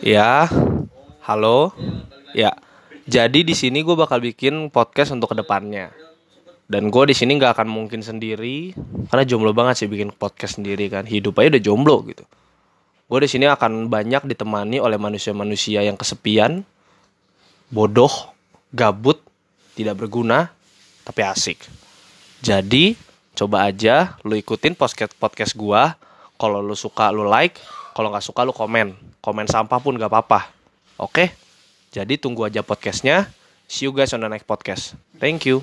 Ya, halo. Ya, jadi di sini gue bakal bikin podcast untuk ke depannya. Dan gue di sini nggak akan mungkin sendiri, karena jomblo banget sih bikin podcast sendiri kan. Hidup aja udah jomblo gitu. Gue di sini akan banyak ditemani oleh manusia-manusia yang kesepian, bodoh, gabut, tidak berguna, tapi asik. Jadi coba aja lu ikutin podcast podcast gua. Kalau lu suka lu like, kalau nggak suka lu komen. Komen sampah pun gak apa-apa. Oke? Jadi tunggu aja podcastnya. See you guys on the next podcast. Thank you.